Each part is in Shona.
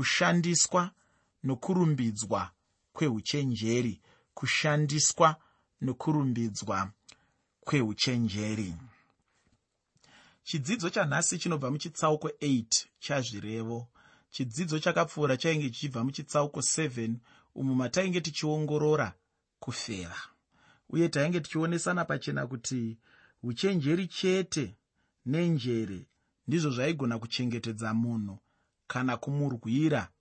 kushandiswa nokurumbidzwa kweuchenjeri kushandiswa nokurumbidzwa kweuchenjeri. Chidzidzo chanhasi chinobva muchitsauko 8 chazvirevo. Chidzidzo chakapfuura chainge chichibva muchitsauko 7 umo matainge tichiongorora kufeva uye tainge tichionesana pachena kuti uchenjeri chete nenjere ndizvo zvaigona kuchengetedza munhu kana kumurwira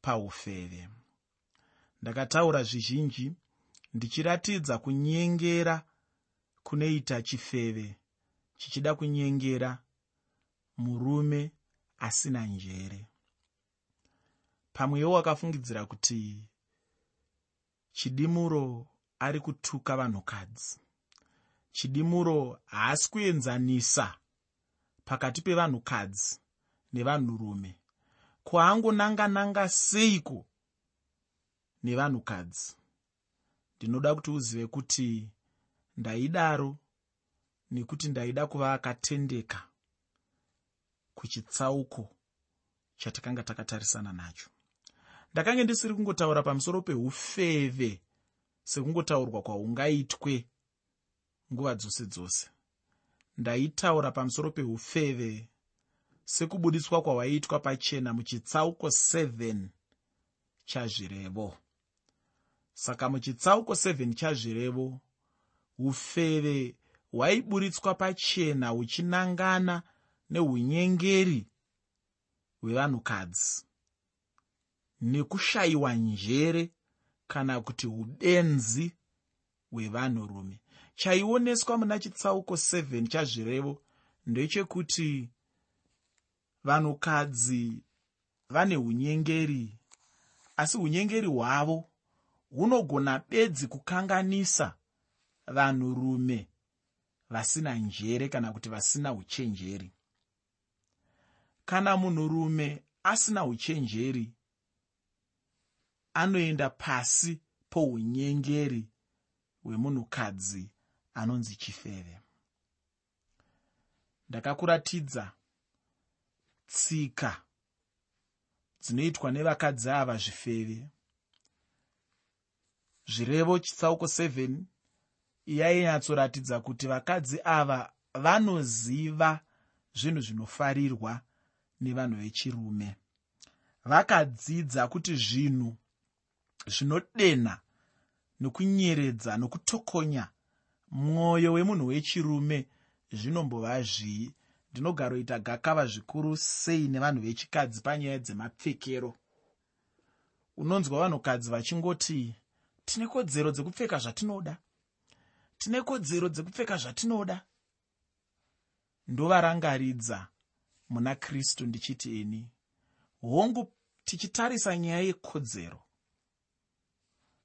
paufeve. Ndakataura zvizhinji ndichiratidza kunyengera kunoita chifeve chichida kunyengera murume asina njere. Pamwewo wakafungidzira kuti chidimuro ari kutuka vanhukadzi. Chidimuro haasi kuenzanisa pakati pevanhukadzi nevanhurume kuangonanga-nanga seiko nevanhukadzi. Ndinoda kuti uzive kuti ndaidaro nekuti ndaida kuva akatendeka kuchitsauko chatakanga takatarisana nacho. Ndakange ndisiri kungotaura pamusoro peufeve sekungotaurwa kwaungaitwe nguva dzose dzose. Ndaitaura pamusoro peufeve sekubudiswa kwahwaiitwa pachena muchitsauko 7 chazvirevo. Saka muchitsauko 7 chazvirevo ufeve hwaiburitswa pachena huchinangana neunyengeri hwevanhukadzi. Nekushayiwa njere kana kuti udenzi hwevanhurume. Chaioneswa muna chitsauko 7 chazvirevo ndechekuti vanhukadzi vane unyengeri asi unyengeri hwavo hunogona bedzi kukanganisa vanhurume vasina njere kana kuti vasina uchenjeri. Kana munhurume asina uchenjeri anoenda pasi pounyengeri hwemunhukadzi anonzi chifeve. Ndakakuratidza tsika dzinoitwa nevakadzi ava zvifeve. Zvirevo chitsauko 7 yainyatsoratidza kuti vakadzi ava vanoziva zvinhu zvinofarirwa nevanhu vechirume. Vakadzidza kuti zvinhu zvinodenha nokunyeredza nokutokonya mwoyo wemunhu wechirume zvinombova zvii ndinogaroita gakava zvikuru sei nevanhu vechikadzi panyaya dzemapfekero. Unonzwa vanhukadzi vachingoti tine kodzero dzekupfeka zvatinoda. Tine kodzero dzekupfeka zvatinoda. Ndovarangaridza muna kristu ndichiti ini hongu tichitarisa nyaya yekodzero.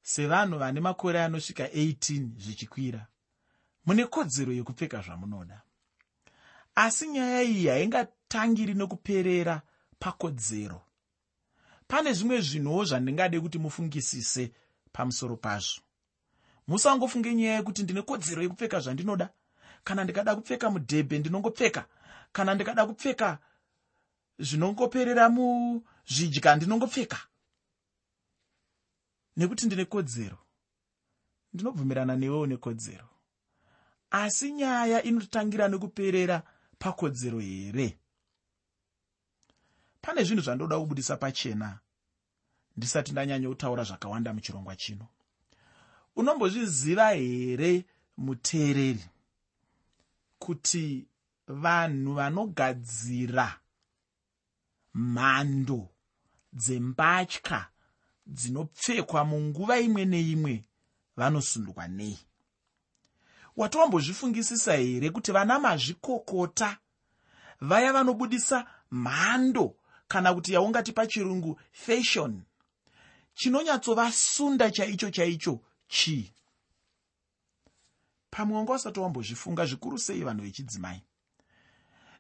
Sevanhu vane makore anosvika 18 zvichikwira mune kodzero yekupfeka zvamunoda asi nyaya iyi haingatangiri nokuperera pakodzero. Pane zvimwe zvinhuwo zvandingade kuti mufungisise pamusoro pazvo. Musangofunge nyaya yekuti ndine kodzero yekupfeka zvandinoda? Kana ndikada kupfeka mudhebhe ndinongopfeka? Kana ndikada kupfeka zvinongoperera muzvidya ndinongopfeka? Nekuti ndine kodzero. Ndinobvumirana newewo nekodzero. Asi nyaya inotangira nekuperera pakodzero here? Pane zvinhu zvandoda kubudisa pachena. Ndisati ndanyanyotaura zvakawanda muchirongwa chino. Unombozviziva here muteereri kuti vanhu vanogadzira mhando dzembatya dzinopfekwa munguva imwe neimwe vanosundwa nei watowambozvifungisisa here kuti vana mazvikokota vaya vanobudisa mhando kana kuti yaungati pachirungu fashion? Chinonyatsovasunda chaicho chaicho chii? Pamwe wanga usati wambozvifunga zvikuru sei vanhu vechidzimai?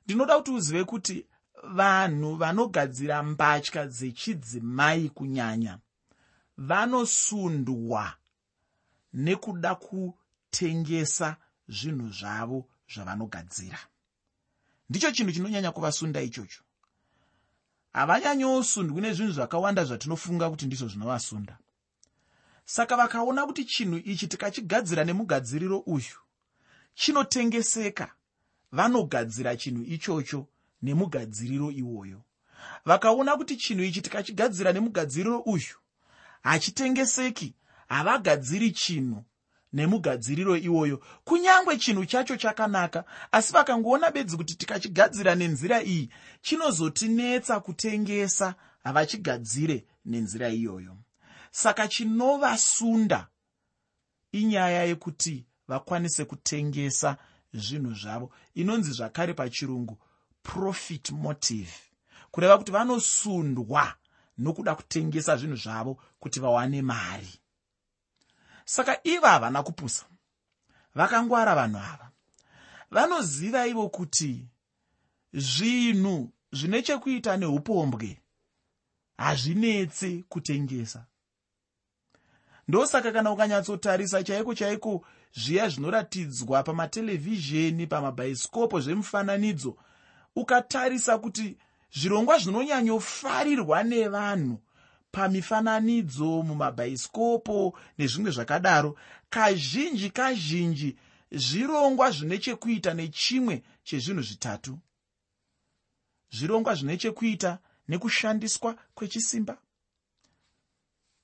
Ndinoda kuti uzive kuti vanhu vanogadzira mbatya dzechidzimai kunyanya vanosundwa nekuda kutengesa zvinhu zvavo zvavanogadzira. Ndicho chinhu chinonyanya kuvasunda ichocho. Havanyanyosundwi nezvinhu zvakawanda zvatinofunga kuti ndizvo zvinovasunda. Saka vakaona kuti chinhu ichi tikachigadzira nemugadziriro uyu chinotengeseka. Vanogadzira chinhu ichocho nemugadziriro iwoyo. Vakaona kuti chinhu ichi tikachigadzira nemugadziriro uyu hachitengeseki. Havagadziri chinhu nemugadziriro iwoyo. Kunyange chinhu chacho chakanaka asi vakangoona bedzi kuti tikachigadzira nenzira iyi chinozotinetsa kutengesa havachigadzire nenzira iyoyo. Saka chinovasunda inyaya yekuti vakwanise kutengesa zvinhu zvavo. Inonzi zvakare pachirungu profit motive. Kureva kuti vanosundwa nokuda kutengesa zvinhu zvavo kuti vawane mari saka ivo havana kupusa. Vakangwara vanhu ava. Vanoziva ivo kuti zvinhu zvine chekuita neupombwe hazvinetse kutengesa. Ndosaka kana ukanyatsotarisa chaiko chaiko zviya zvinoratidzwa pamatelevhizheni pamabhaisikopo zvemufananidzo ukatarisa kuti zvirongwa zvinonyanyofarirwa nevanhu pamifananidzo mumabhaisikopo nezvimwe zvakadaro. Kazhinji kazhinji zvirongwa zvine chekuita nechimwe chezvinhu zvitatu. Zvirongwa zvine chekuita nekushandiswa kwechisimba.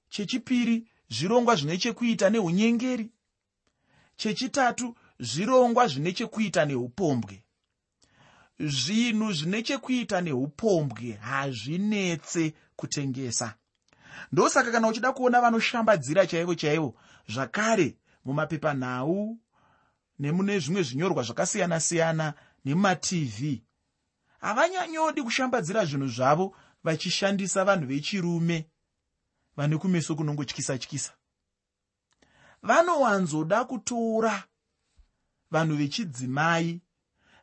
Chechipiri zvirongwa zvine chekuita neunyengeri. Chechitatu zvirongwa zvine chekuita neupombwe. Zvinhu zvine chekuita neupombwe hazvinetse kutengesa ndosaka kana uchida kuona vanoshambadzira chaivo chaivo zvakare mumapepanhau nemune zvimwe zvinyorwa zvakasiyana-siyana nemumatv havanyanyodi kushambadzira zvinhu zvavo vachishandisa vanhu vechirume vane kumeso kunongotyisa tyisa. Vanowanzoda kutora vanhu vechidzimai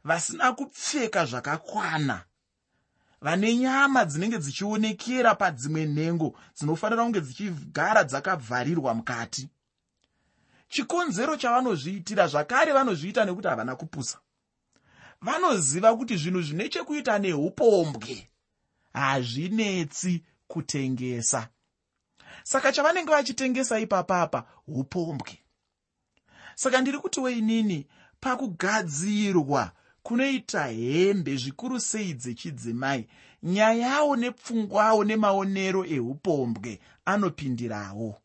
vasina kupfeka zvakakwana vane nyama dzinenge dzichionekera padzimwe nhengo dzinofanira kunge dzichigara dzakavharirwa mukati. Chikonzero chavanozviitira zvakare vanozviita nekuti havana kupusa vanoziva kuti zvinhu zvine chekuita neupombwe hazvinetsi kutengesa. Saka chavanenge vachitengesa ipapapa upombwe. Saka ndiri kuti weinini pakugadzirwa kunoita hembe zvikuru sei dzechidzimai. Nyayawo nepfungwawo nemaonero eupombwe anopindirawo.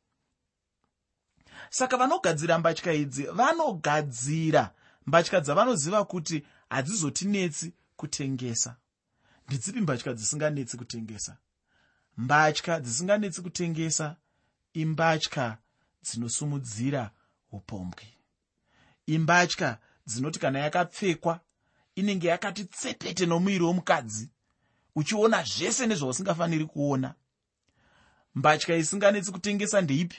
Saka vanogadzira mbatya idzi vanogadzira mbatya dzavanoziva kuti hadzizotinetsi kutengesa. Ndedzipi mbatya dzisinganetsi kutengesa? Mbatya dzisinganetsi kutengesa imbatya dzinosumudzira upombwe imbatya dzinoti kana yakapfekwa inenge yakati tsepete nomuviri womukadzi uchiona zvese nezvausingafaniri kuona. Mbatya isinganetsi kutengesa ndeipi?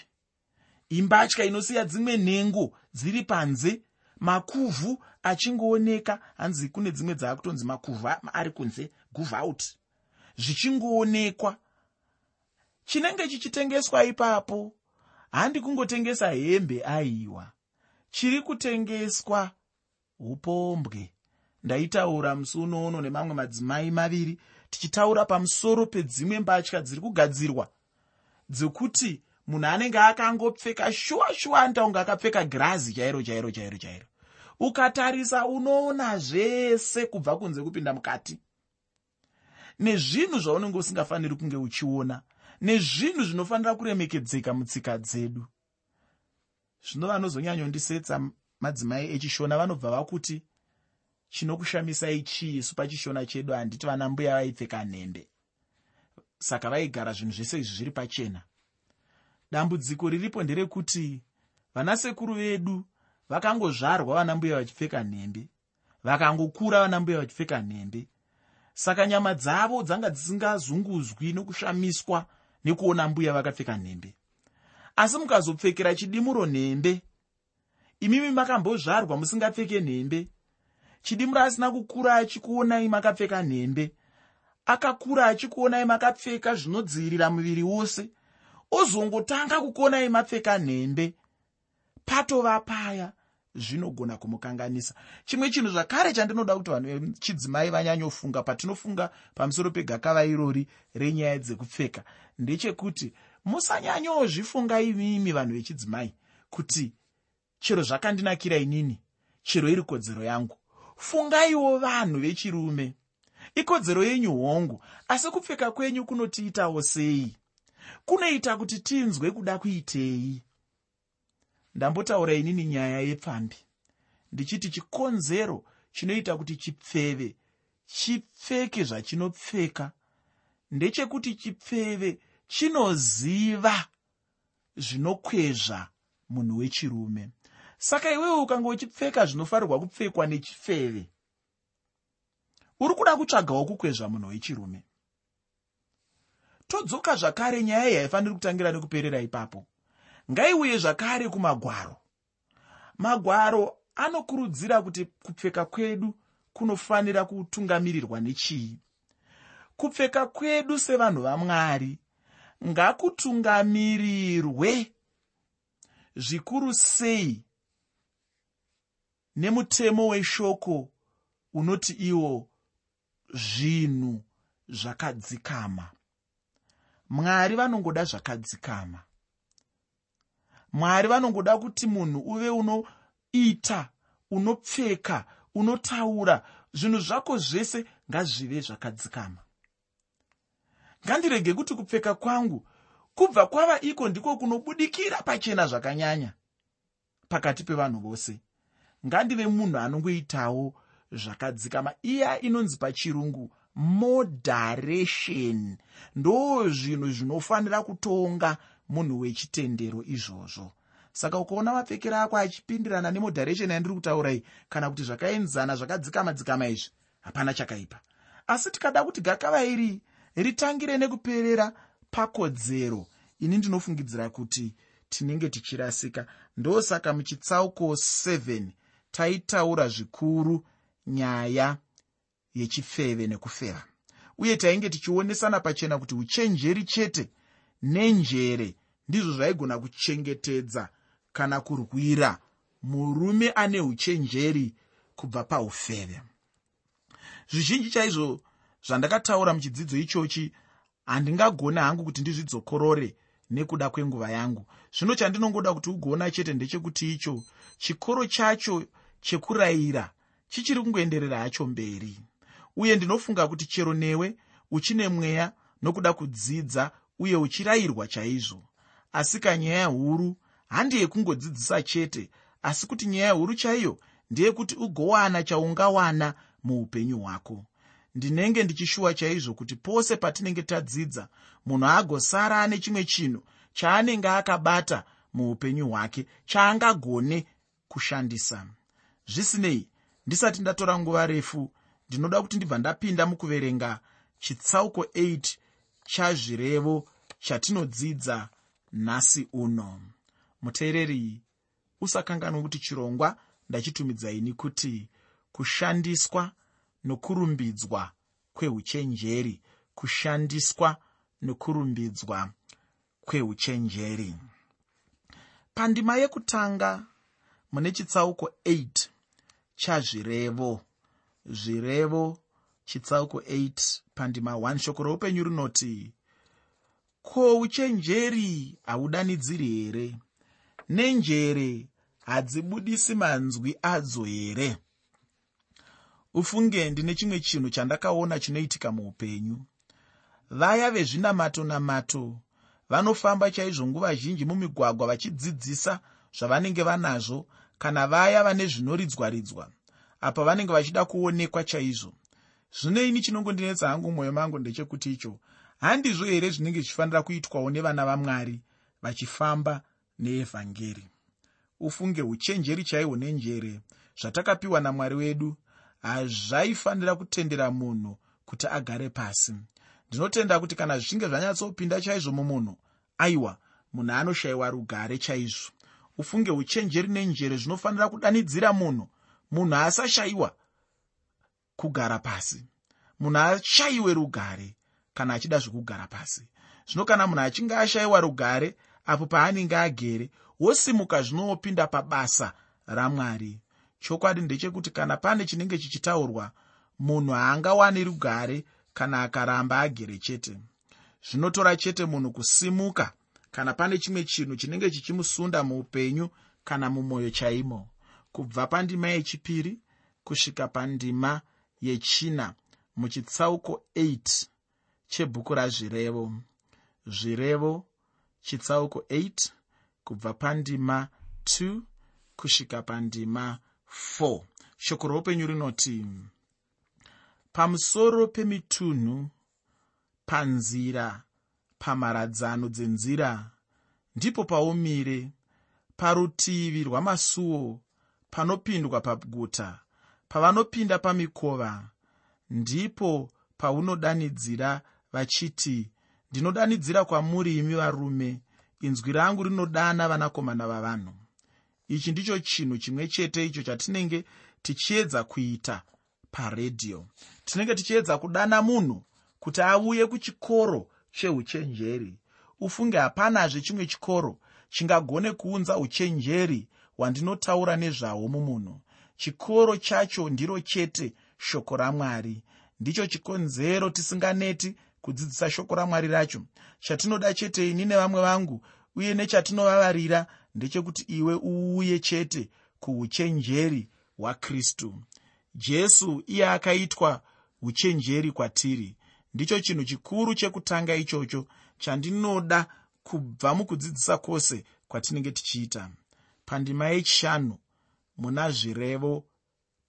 Imbatya inosiya dzimwe nhengo dziri panze makuvhu achingooneka. Hanzi kune dzimwe dzaakutonzi makuvhu ari kunze guvout zvichingoonekwa. Chinenge chichitengeswa ipapo. Handi kungotengesa hembe aiwa. Chiri kutengeswa upombwe ndaitaura musi unoono nemamwe madzimai maviri tichitaura pamusoro pedzimwe mbatya dziri kugadzirwa dzekuti munhu anenge akangopfeka shuwa shuwa anitaunge akapfeka girazi chairo chairo chairo chairo. Ukatarisa unoona zvese kubva kunze kupinda mukati. Nezvinhu zvaunenge usingafaniri kunge uchiona nezvinhu zvinofanira kuremekedzeka mutsika dzedu. Zvino vanozonyanyondisetsa madzimai echishona vanobva vakuti chinokushamisai chii isu pachishona chedu handiti vana mbuya vaipfeka nhembe. Saka vaigara zvinhu zvese izvi zviri pachena. Dambudziko riripo nderekuti vanasekuru vedu vakangozvarwa vana mbuya vachipfeka nhembe vakangokura vana mbuya vachipfeka nhembe. Saka nyama dzavo dzanga dzisingazunguzwi nokushamiswa nekuona mbuya vakapfeka nhembe. Asi mukazopfekera chidimuro nhembe imimi makambozvarwa musingapfeke nhembe chidimuro asina kukura achikuonai makapfeka nhembe. Akakura achikuonai makapfeka zvinodzivirira muviri wose. Ozongotanga kukuonai mapfeka nhembe. Patova paya zvinogona kumukanganisa. Chimwe chinhu zvakare chandinoda kuti vanhu vechidzimai vanyanyofunga patinofunga pamusoro pegakava irori renyaya dzekupfeka ndechekuti musanyanyozvifunga imimi vanhu vechidzimai kuti chero zvakandinakira inini chero iri kodzero yangu fungaiwo vanhu vechirume. Ikodzero yenyu hongu asi kupfeka kwenyu kunotiitawo sei? Kunoita kuti tinzwe kuda kuitei? Ndambotaura inini nyaya yepfambi. Ndichiti chikonzero chinoita kuti chipfeve chipfeke zvachinopfeka. Ndechekuti chipfeve chinoziva zvinokwezva munhu wechirume saka iwewe ukanga uchipfeka zvinofanirwa kupfekwa nechifeve uri kuda kutsvagawo kukwezva munhu wechirume? Todzoka zvakare nyaya iyi haifaniri kutangira nekuperera ipapo. Ngaiuye zvakare kumagwaro. Magwaro anokurudzira kuti kupfeka kwedu kunofanira kutungamirirwa nechii? Kupfeka kwedu sevanhu vamwari ngakutungamirirwe zvikuru sei nemutemo weshoko unoti iwo zvinhu zvakadzikama. Mwari vanongoda zvakadzikama. Mwari vanongoda kuti munhu uve unoita unopfeka unotaura zvinhu zvako zvese ngazvive zvakadzikama. Ngandirege kuti kupfeka kwangu kubva kwava iko ndiko kunobudikira pachena zvakanyanya pakati pevanhu vose ngandive munhu anongoitawo zvakadzikama. Iya inonzi pachirungu moderation. Ndo zvinhu zvinofanira kutonga munhu wechitendero izvozvo. Saka ukaona mapfekero ako achipindirana nemoderation yandiri kutaura iyi kana kuti zvakaenzana zvakadzikama dzikama izvi hapana chakaipa. Asi tikada kuti gakava iri ritangire nekuperera pakodzero ini ndinofungidzira kuti tinenge tichirasika. Ndosaka muchitsauko 7 taitaura zvikuru nyaya yechifeve nekufeva uye tainge tichionesana pachena kuti uchenjeri chete nenjere ndizvo zvaigona kuchengetedza kana kurwira murume ane uchenjeri kubva paufeve. Zvizhinji chaizvo zvandakataura muchidzidzo ichochi handingagona hangu kuti ndizvidzokorore nekuda kwenguva yangu. Zvino chandinongoda kuti ugoona chete ndechekuti icho chikoro chacho chekurayira chichiri kungoenderera hacho mberi. Uye ndinofunga kuti chero newe uchine mweya nokuda kudzidza uye uchirayirwa chaizvo. Asi kanyaya huru handi yekungodzidzisa chete asi kuti nyaya huru chaiyo ndeyekuti ugowana chaungawana muupenyu hwako. Ndinenge ndichishuwa chaizvo kuti pose patinenge tadzidza munhu agosara ane chimwe chinhu chaanenge akabata muupenyu hwake chaangagone kushandisa zvisinei ndisati ndatora nguva refu ndinoda kuti ndibva ndapinda mukuverenga chitsauko 8 chazvirevo chatinodzidza nhasi uno. Muteereri usakanganwa kuti chirongwa ndachitumidzaini kuti kushandiswa nokurumbidzwa kweuchenjeri kushandiswa nokurumbidzwa kweuchenjeri. Pandima yekutanga mune chitsauko 8 chazvirevo. Zvirevo chitsauko 8 pandima 1 shoko roupenyu rinoti ko uchenjeri haudanidziri here? Nenjere hadzibudisi manzwi adzo here? Ufunge ndine chimwe chinhu chandakaona chinoitika muupenyu. Vaya vezvinamato namato vanofamba chaizvo nguva zhinji mumigwagwa vachidzidzisa zvavanenge vanazvo kana vaya vane zvinoridzwa-ridzwa apa vanenge vachida kuonekwa chaizvo. Zvino ini chinongondinetsa hangu mwoyo mangu ndechekuti icho? Handizvo here zvinenge zvichifanira kuitwawo nevana vamwari vachifamba neevhangeri? Ufunge uchenjeri chaihwo nenjere zvatakapiwa namwari wedu. Hazvaifanira kutendera munhu kuti agare pasi. Ndinotenda kuti kana zvichinge zvanyatsopinda chaizvo mumunhu aiwa munhu anoshayiwa rugare chaizvo ufunge uchenjeri nenjere zvinofanira kudanidzira munhu. Munhu asashayiwa kugara pasi. Munhu ashayiwe rugare kana achida zvekugara pasi. Zvino kana munhu achinge ashayiwa rugare apo paanenge agere wosimuka zvinopinda pabasa ramwari. Chokwadi ndechekuti kana pane chinenge chichitaurwa munhu haangawani rugare kana akaramba agere chete. Zvinotora chete munhu kusimuka kana pane chimwe chinhu chinenge chichimusunda muupenyu kana mumwoyo chaimo kubva pandima yechipiri kusvika pandima yechina muchitsauko 8 chebhuku razvirevo. Zvirevo chitsauko 8 kubva pandima 2 kusvika pandima 4 shoko roupenyu rinoti pamusoro pemitunhu panzira pamharadzano dzenzira. Ndipo paumire parutivi rwamasuo panopindwa paguta pavanopinda pamikova ndipo paunodanidzira vachiti ndinodanidzira kwamuri imi varume inzwi rangu rinodana vanakomana vavanhu. Ichi ndicho chinhu chimwe chete icho chatinenge tichiedza kuita paredhiyo tinenge tichiedza kudana munhu kuti auye kuchikoro cheuchenjeri. Ufunge hapanazve chimwe chikoro chingagone kuunza uchenjeri hwandinotaura nezvahwo mumunhu. Chikoro chacho ndiro chete shoko ramwari. Ndicho chikonzero tisinganeti kudzidzisa shoko ramwari racho. Chatinoda chete ini nevamwe vangu uye nechatinovavarira ndechekuti iwe uuye chete kuuchenjeri hwakristu. Jesu iye akaitwa uchenjeri kwatiri ndicho chinhu chikuru chekutanga ichocho chandinoda kubva mukudzidzisa kwose kwatinenge tichiita. Pandima yechishanu muna zvirevo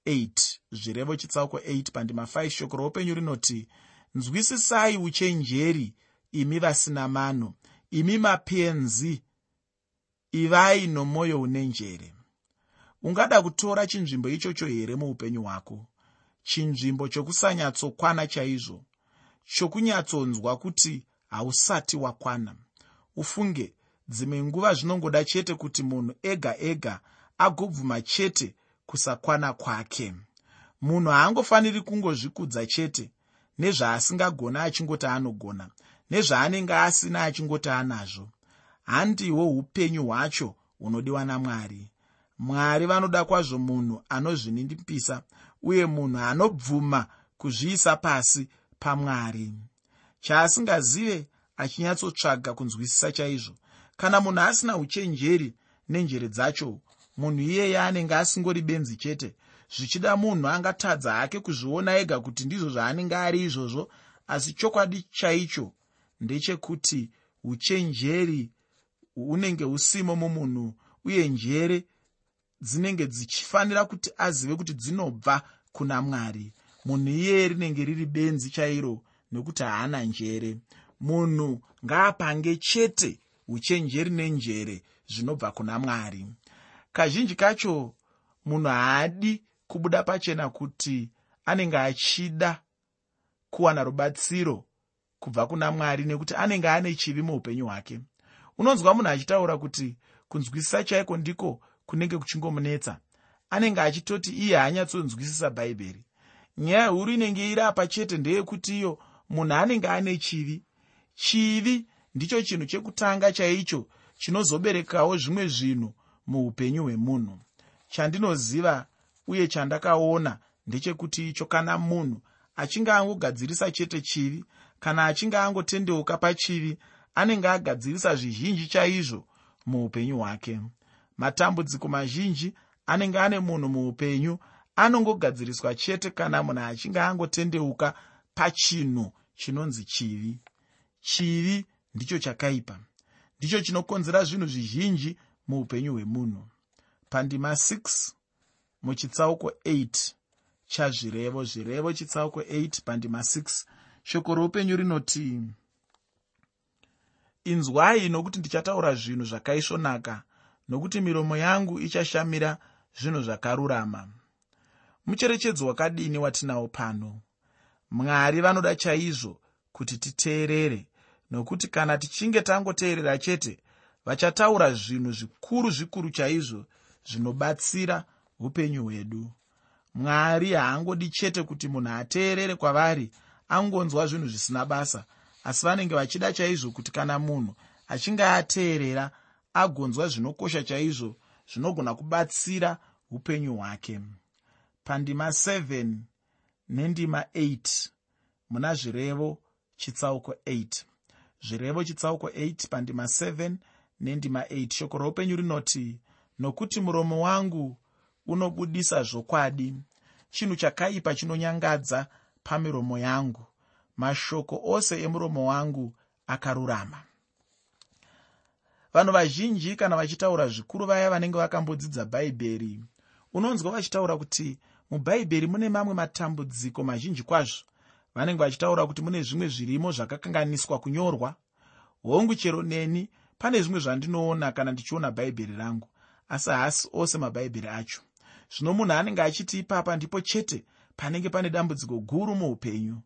8 zvirevo chitsauko 8 pandima 5 shoko roupenyu rinoti nzwisisai uchenjeri imi vasina mano imi mapenzi ivai nomwoyo une njere. Ungada kutora chinzvimbo ichocho here muupenyu hwako? Chinzvimbo chokusanyatsokwana chaizvo chokunyatsonzwa kuti hausati wakwana. Ufunge dzimwe nguva zvinongoda chete kuti munhu ega ega agobvuma chete kusakwana kwake. Munhu haangofaniri kungozvikudza chete nezvaasingagona achingoti anogona nezvaanenge asina achingoti anazvo. Handihwo upenyu hwacho hunodiwa namwari. Mwari vanoda kwazvo munhu anozvininipisa uye munhu anobvuma kuzviisa pasi pamwari. Chaasingazive achinyatsotsvaga kunzwisisa chaizvo. Kana munhu asina uchenjeri nenjere dzacho munhu iyeye anenge asingori benzi chete zvichida munhu angatadza hake kuzviona ega kuti ndizvo zvaanenge ari izvozvo asi chokwadi chaicho ndechekuti uchenjeri unenge usimo mumunhu uye njere dzinenge dzichifanira kuti azive kuti dzinobva kuna mwari munhu iyeye rinenge riri benzi chairo nekuti haana njere. Munhu ngaapange chete uchenjeri nenjere zvinobva kuna mwari. Kazhinji kacho munhu haadi kubuda pachena kuti anenge achida kuwana rubatsiro kubva kuna mwari nekuti anenge ane chivi muupenyu hwake. Unonzwa munhu achitaura kuti kunzwisisa chaiko ndiko kunenge kuchingomunetsa. Anenge achitoti iye haanyatsonzwisisa bhaibheri nyaya huru inenge iri apa chete ndeyekuti iyo munhu anenge ane chivi. Chivi ndicho chinhu chekutanga chaicho chinozoberekawo zvimwe zvinhu muupenyu hwemunhu. Chandinoziva uye chandakaona ndechekuti icho kana munhu achinge angogadzirisa chete chivi kana achinge angotendeuka pachivi anenge agadzirisa zvizhinji chaizvo muupenyu hwake. Matambudziko mazhinji anenge ane munhu muupenyu anongogadziriswa chete kana munhu achinge angotendeuka pachinhu chinonzi chivi. Chivi ndicho chakaipa. Ndicho chinokonzera zvinhu zvizhinji muupenyu hwemunhu. Pandima 6 muchitsauko 8 chazvirevo zvirevo chitsauko 8 pandima 6 shoko roupenyu rinoti inzwai nokuti ndichataura zvinhu zvakaisvonaka nokuti miromo yangu ichashamira zvinhu zvakarurama mucherechedzo wakadini watinawo pano? Mwari vanoda chaizvo kuti titeerere nokuti kana tichinge tangoteerera chete vachataura zvinhu zvikuru zvikuru chaizvo zvinobatsira upenyu hwedu. Mwari haangodi chete kuti munhu ateerere kwavari angonzwa zvinhu zvisina basa asi vanenge vachida chaizvo kuti kana munhu achinge ateerera agonzwa zvinokosha chaizvo zvinogona kubatsira upenyu hwake pandima 7 nendima 8 muna zvirevo chitsauko 8 zvirevo chitsauko 8 pandima 7 nendima 8 shoko roupenyu rinoti nokuti muromo wangu unobudisa zvokwadi chinhu chakaipa chinonyangadza pamiromo yangu. Mashoko ose emuromo wangu akarurama. Vanhu vazhinji kana vachitaura zvikuru vaya vanenge vakambodzidza bhaibheri unonzwa vachitaura kuti mubhaibheri mune mamwe matambudziko mazhinji kwazvo. Vanenge vachitaura kuti mune zvimwe zvirimo zvakakanganiswa kunyorwa. Hongu chero neni pane zvimwe zvandinoona kana ndichiona bhaibheri rangu asi haasi ose mabhaibheri acho. Zvino munhu anenge achiti ipapa ndipo chete panenge pane dambudziko guru muupenyu.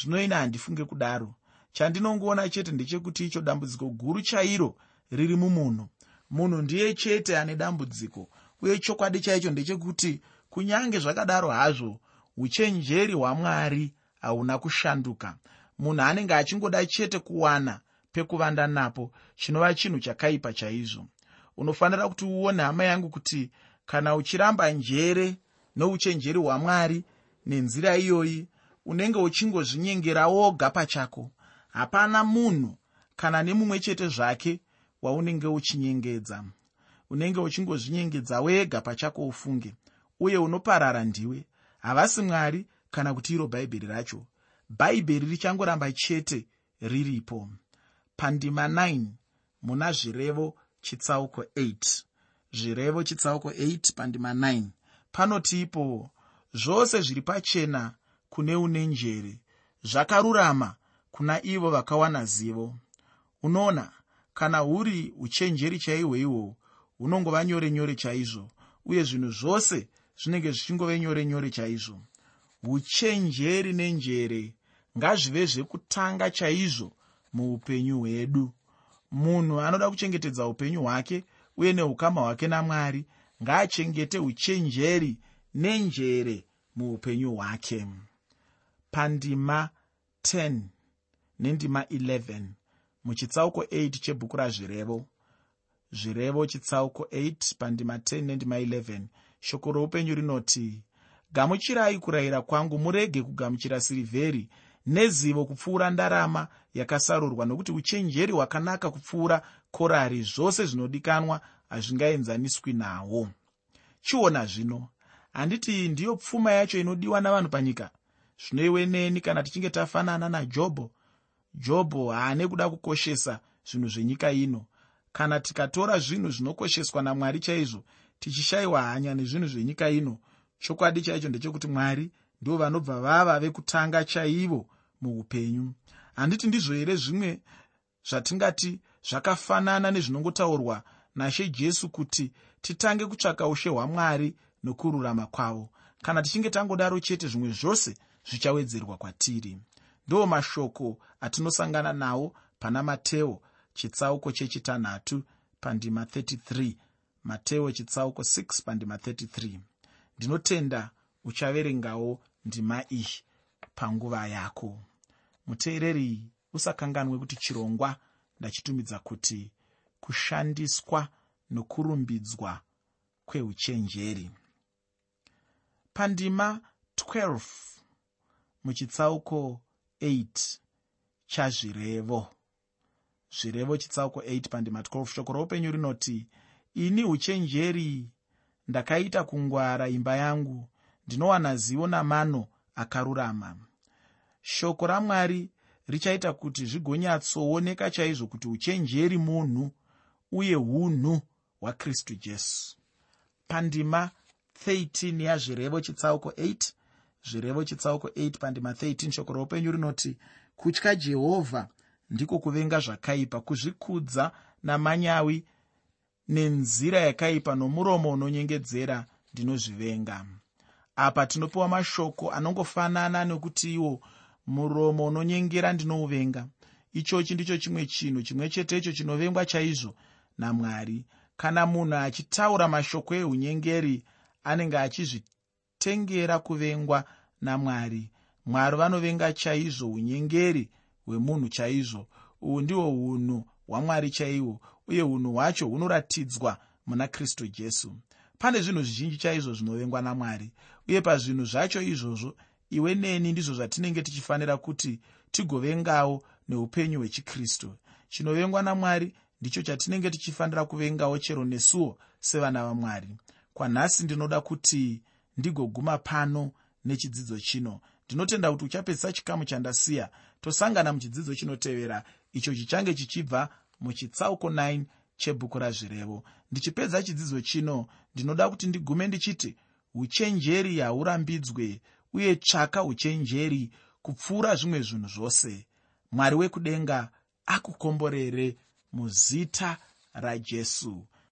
Zvino ine handifunge kudaro. Chandinongoona chete ndechekuti icho dambudziko guru chairo riri mumunhu. Munhu ndiye chete ane dambudziko uye chokwadi chaicho ndechekuti kunyange zvakadaro hazvo uchenjeri hwamwari hauna kushanduka. Munhu anenge achingoda chete kuwana pekuvanda napo chinova chinhu chakaipa chaizvo. Unofanira kuti uone hama yangu kuti kana uchiramba njere nouchenjeri hwamwari nenzira iyoyi unenge uchingozvinyengera woga pachako hapana munhu kana nemumwe chete zvake waunenge uchinyengedza. Unenge uchingozvinyengedza wega pachako ufunge uye unoparara ndiwe. Havasi mwari kana kuti iro bhaibheri racho. Bhaibheri richangoramba chete riripo. Pandima 9 muna zvirevo chitsauko 8 zvirevo chitsauko 8 pandima 9 panoti ipo zvose zviri pachena kune une njere. Zvakarurama kuna ivo vakawana zivo. Unoona kana huri uchenjeri chaihwo ihwo hunongova nyore nyore chaizvo uye zvinhu zvose zvinenge zvichingove nyore nyore chaizvo. Uchenjeri nenjere ngazvive zvekutanga chaizvo muupenyu hwedu. Munhu anoda kuchengetedza upenyu hwake uye neukama hwake namwari ngaachengete uchenjeri nenjere muupenyu hwake. Pandima 10 nendima 11 muchitsauko 8 chebhuku razvirevo. Zvirevo chitsauko 8 pandima 10 nendima 11 shoko roupenyu rinoti gamuchirai kurayira kwangu murege kugamuchira sirivheri nezivo kupfuura ndarama yakasarurwa nokuti uchenjeri hwakanaka kupfuura korari zvose zvinodikanwa hazvingaenzaniswi nawo. Chiona zvino handiti iyi ndiyo pfuma yacho inodiwa navanhu panyika. Zvino iwe neni kana tichinge tafanana najobho jobho haane kuda kukoshesa zvinhu zvenyika ino. Kana tikatora zvinhu zvinokosheswa namwari chaizvo tichishayiwa hanya nezvinhu zvenyika ino. Chokwadi chaicho ndechekuti mwari ndivo vanobva vava vekutanga chaivo muupenyu. Handiti ndizvo here zvimwe zvatingati zvakafanana nezvinongotaurwa nashe jesu kuti titange kutsvaka ushe hwamwari nokururama kwavo kana tichinge tangodaro chete zvimwe zvose zvichawedzerwa kwatiri. Ndo mashoko atinosangana nawo pana mateo chitsauko chechitanhatu pandima 33 mateo chitsauko 6 pandima 33 ndinotenda uchaverengawo ndima iyi panguva yako. Muteereri usakanganwe kuti chirongwa ndachitumidza kuti kushandiswa nokurumbidzwa kweuchenjeri. Pandima 12 muchitsauko 8 chazvirevo. Zvirevo chitsauko 8 pandima 12 shoko roupenyu rinoti ini uchenjeri ndakaita kungwara imba yangu ndinowana zivo namano akarurama. Shoko ramwari richaita kuti zvigonyatsooneka chaizvo kuti uchenjeri munhu uye unhu hwakristu jesu. Pandima 13 yazvirevo chitsauko 8 zvirevo chitsauko 8 pandima 13 shoko roupenyu rinoti kutya jehovha ndiko kuvenga zvakaipa kuzvikudza namanyawi nenzira yakaipa nomuromo unonyengedzera ndinozvivenga. Apa tinopiwa mashoko anongofanana nekuti iwo muromo unonyengera ndinouvenga. Ichochi ndicho chimwe chinhu chimwe chetecho chinovengwa chaizvo namwari. Kana munhu achitaura mashoko eunyengeri anenge achizvitengera kuvengwa namwari. Mwari vanovenga chaizvo unyengeri hwemunhu chaizvo. Uhu ndihwo unhu hwamwari chaihwo uye unhu hwacho hunoratidzwa muna kristu jesu. Pane zvinhu zvizhinji chaizvo zvinovengwa namwari uye pazvinhu zvacho izvozvo iwe neni ndizvo zvatinenge tichifanira kuti tigovengawo neupenyu hwechikristu. Chinovengwa namwari ndicho chatinenge tichifanira kuvengawo chero nesuwo sevana vamwari. Kwanhasi ndinoda kuti ndigoguma pano nechidzidzo chino. Ndinotenda kuti uchapedzisa chikamu chandasiya tosangana muchidzidzo chinotevera. Icho chichange chichibva muchitsauko 9 chebhuku razvirevo. Ndichipedza chidzidzo chino. Ndinoda kuti ndigume ndichiti uchenjeri haurambidzwe uye tsvaka uchenjeri kupfuura zvimwe zvinhu zvose. Mwari wekudenga akukomborere muzita rajesu